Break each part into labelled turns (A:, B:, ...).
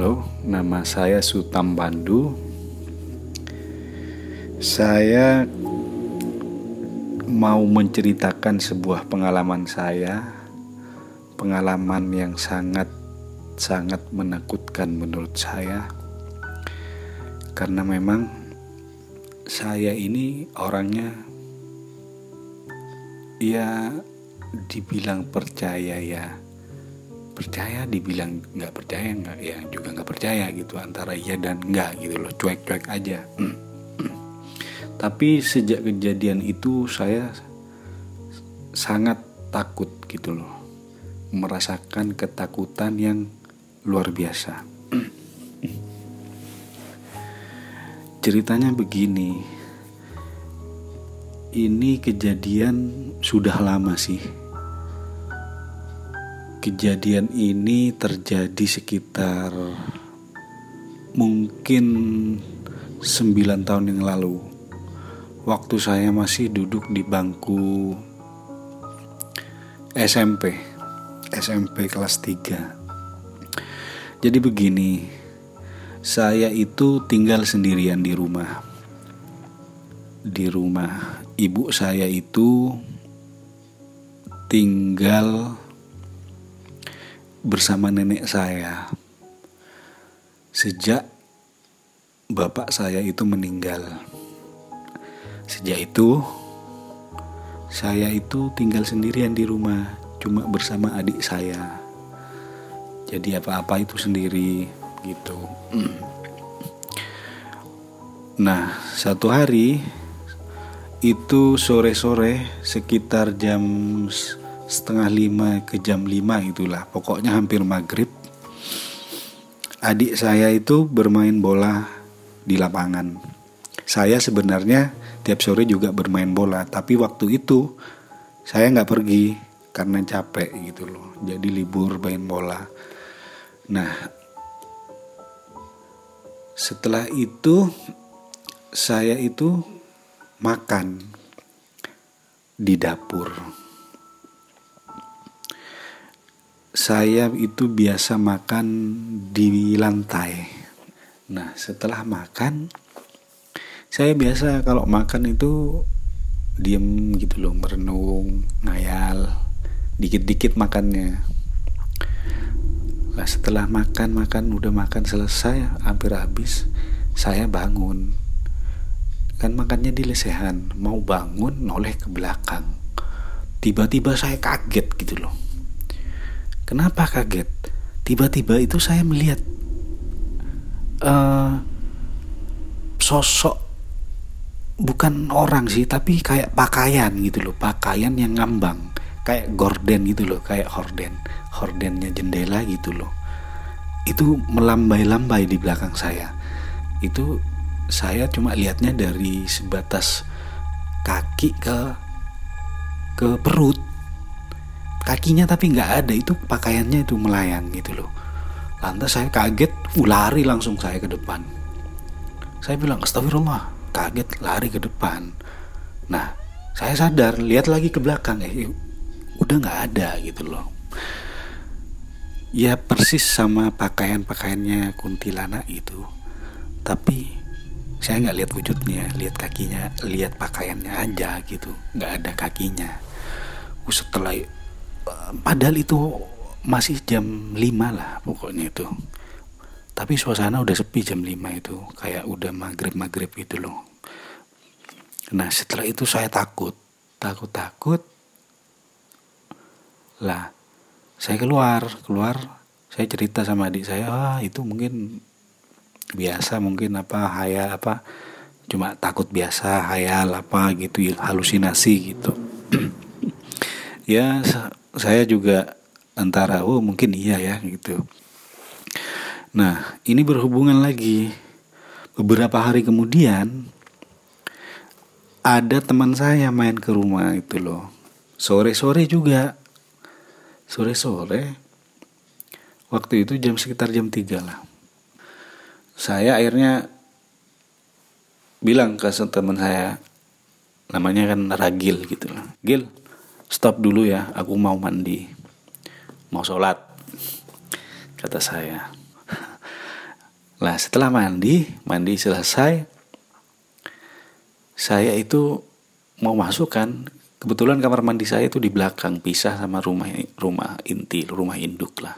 A: Halo, nama saya Sutam Pandu. Saya mau menceritakan sebuah pengalaman saya, pengalaman yang sangat sangat menakutkan menurut saya. Karena memang saya ini orangnya ya dibilang percaya ya percaya dibilang nggak percaya nggak ya juga nggak percaya gitu antara iya dan enggak gitu loh cuek-cuek aja. Tapi sejak kejadian itu saya sangat takut gitu loh merasakan ketakutan yang luar biasa. Ceritanya begini ini kejadian sudah lama sih Kejadian ini terjadi sekitar mungkin 9 tahun yang lalu. Waktu saya masih duduk di bangku SMP. SMP kelas 3. Jadi begini, saya itu tinggal sendirian di rumah. Di rumah ibu saya itu tinggal bersama nenek saya sejak bapak saya itu meninggal. Sejak itu saya itu tinggal sendirian di rumah, cuma bersama adik saya. Jadi apa-apa itu sendiri gitu. Nah, satu hari itu sore-sore sekitar jam setengah lima ke jam lima itulah pokoknya hampir maghrib. Adik saya itu bermain bola di lapangan. Saya sebenarnya tiap sore juga bermain bola tapi waktu itu saya nggak pergi karena capek gitu loh. Jadi libur main bola. Nah setelah itu saya itu makan di dapur saya itu biasa makan di lantai. Nah, setelah makan, saya biasa kalau makan itu diem gitu loh, merenung, ngayal, dikit-dikit makannya. Nah, setelah makan, makan, udah makan selesai, hampir habis, saya bangun. Kan makannya di lesehan, mau bangun, noleh ke belakang. Tiba-tiba saya kaget gitu loh Kenapa kaget? Tiba-tiba itu saya melihat uh, sosok bukan orang sih, tapi kayak pakaian gitu loh, pakaian yang ngambang, kayak gorden gitu loh, kayak horden, hordennya jendela gitu loh. Itu melambai-lambai di belakang saya. Itu saya cuma lihatnya dari sebatas kaki ke ke perut kakinya tapi nggak ada itu pakaiannya itu melayang gitu loh. Lantas saya kaget uh, lari langsung saya ke depan. Saya bilang astagfirullah kaget lari ke depan. Nah saya sadar lihat lagi ke belakang eh udah nggak ada gitu loh. Ya persis sama pakaian-pakaiannya kuntilanak itu. Tapi saya nggak lihat wujudnya lihat kakinya lihat pakaiannya aja gitu. Nggak ada kakinya. Setelah padahal itu masih jam 5 lah pokoknya itu. Tapi suasana udah sepi jam 5 itu kayak udah maghrib maghrib gitu loh. Nah setelah itu saya takut takut takut lah saya keluar keluar saya cerita sama adik saya ah itu mungkin biasa mungkin apa hayal apa cuma takut biasa hayal apa gitu halusinasi gitu. Ya saya juga antara oh mungkin iya ya gitu. Nah, ini berhubungan lagi. Beberapa hari kemudian ada teman saya main ke rumah itu loh. Sore-sore juga. Sore-sore. Waktu itu jam sekitar jam 3 lah. Saya akhirnya bilang ke teman saya namanya kan Ragil gitu lah. Gil, stop dulu ya, aku mau mandi, mau sholat, kata saya. Nah setelah mandi, mandi selesai, saya itu mau masuk kan, kebetulan kamar mandi saya itu di belakang, pisah sama rumah rumah inti, rumah induk lah.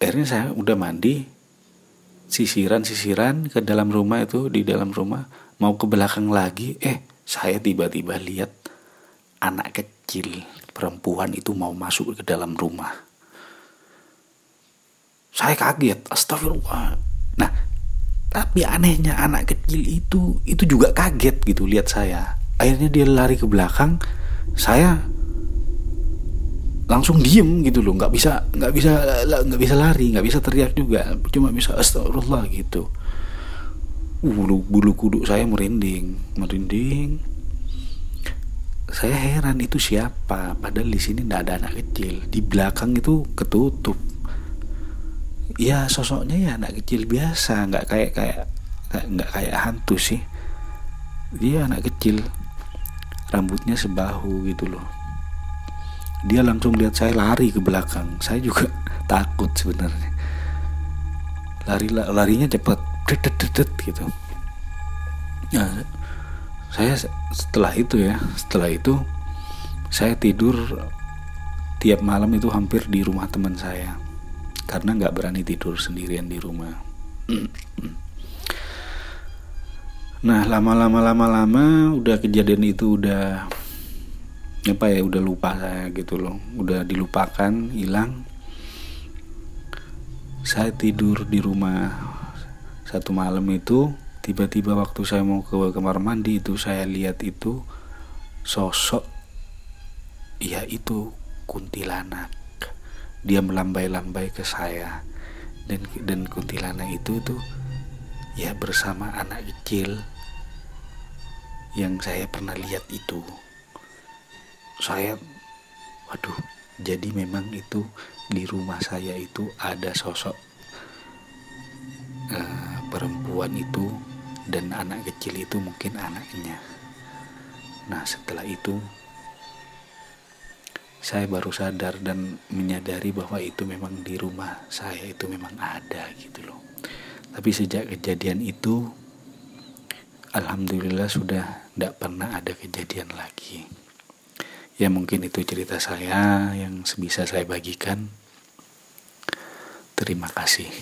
A: Akhirnya saya udah mandi, sisiran-sisiran ke dalam rumah itu, di dalam rumah, mau ke belakang lagi, eh saya tiba-tiba lihat anak kecil perempuan itu mau masuk ke dalam rumah saya kaget, astagfirullah. Nah, tapi anehnya anak kecil itu itu juga kaget gitu lihat saya. Akhirnya dia lari ke belakang, saya langsung diem gitu loh, nggak bisa nggak bisa nggak bisa lari, nggak bisa teriak juga, cuma bisa astagfirullah gitu. Bulu bulu kuduk saya merinding, merinding. Saya heran itu siapa, padahal di sini tidak ada anak kecil, di belakang itu ketutup. Ya sosoknya ya anak kecil biasa nggak kayak kayak nggak kayak hantu sih. Dia anak kecil rambutnya sebahu gitu loh. Dia langsung lihat saya lari ke belakang. Saya juga takut sebenarnya. Lari larinya cepat dedet gitu. Nah, saya setelah itu ya setelah itu saya tidur tiap malam itu hampir di rumah teman saya karena nggak berani tidur sendirian di rumah. Nah lama-lama lama-lama udah kejadian itu udah apa ya udah lupa saya gitu loh, udah dilupakan hilang. Saya tidur di rumah satu malam itu tiba-tiba waktu saya mau ke kamar mandi itu saya lihat itu sosok ya itu kuntilanak. Dia melambai-lambai ke saya. Dan dan kuntilanak itu tuh ya bersama anak kecil yang saya pernah lihat itu. Saya waduh jadi memang itu di rumah saya itu ada sosok uh, perempuan itu dan anak kecil itu mungkin anaknya nah setelah itu saya baru sadar dan menyadari bahwa itu memang di rumah saya itu memang ada gitu loh. Tapi sejak kejadian itu, alhamdulillah sudah tidak pernah ada kejadian lagi. Ya mungkin itu cerita saya yang sebisa saya bagikan. Terima kasih.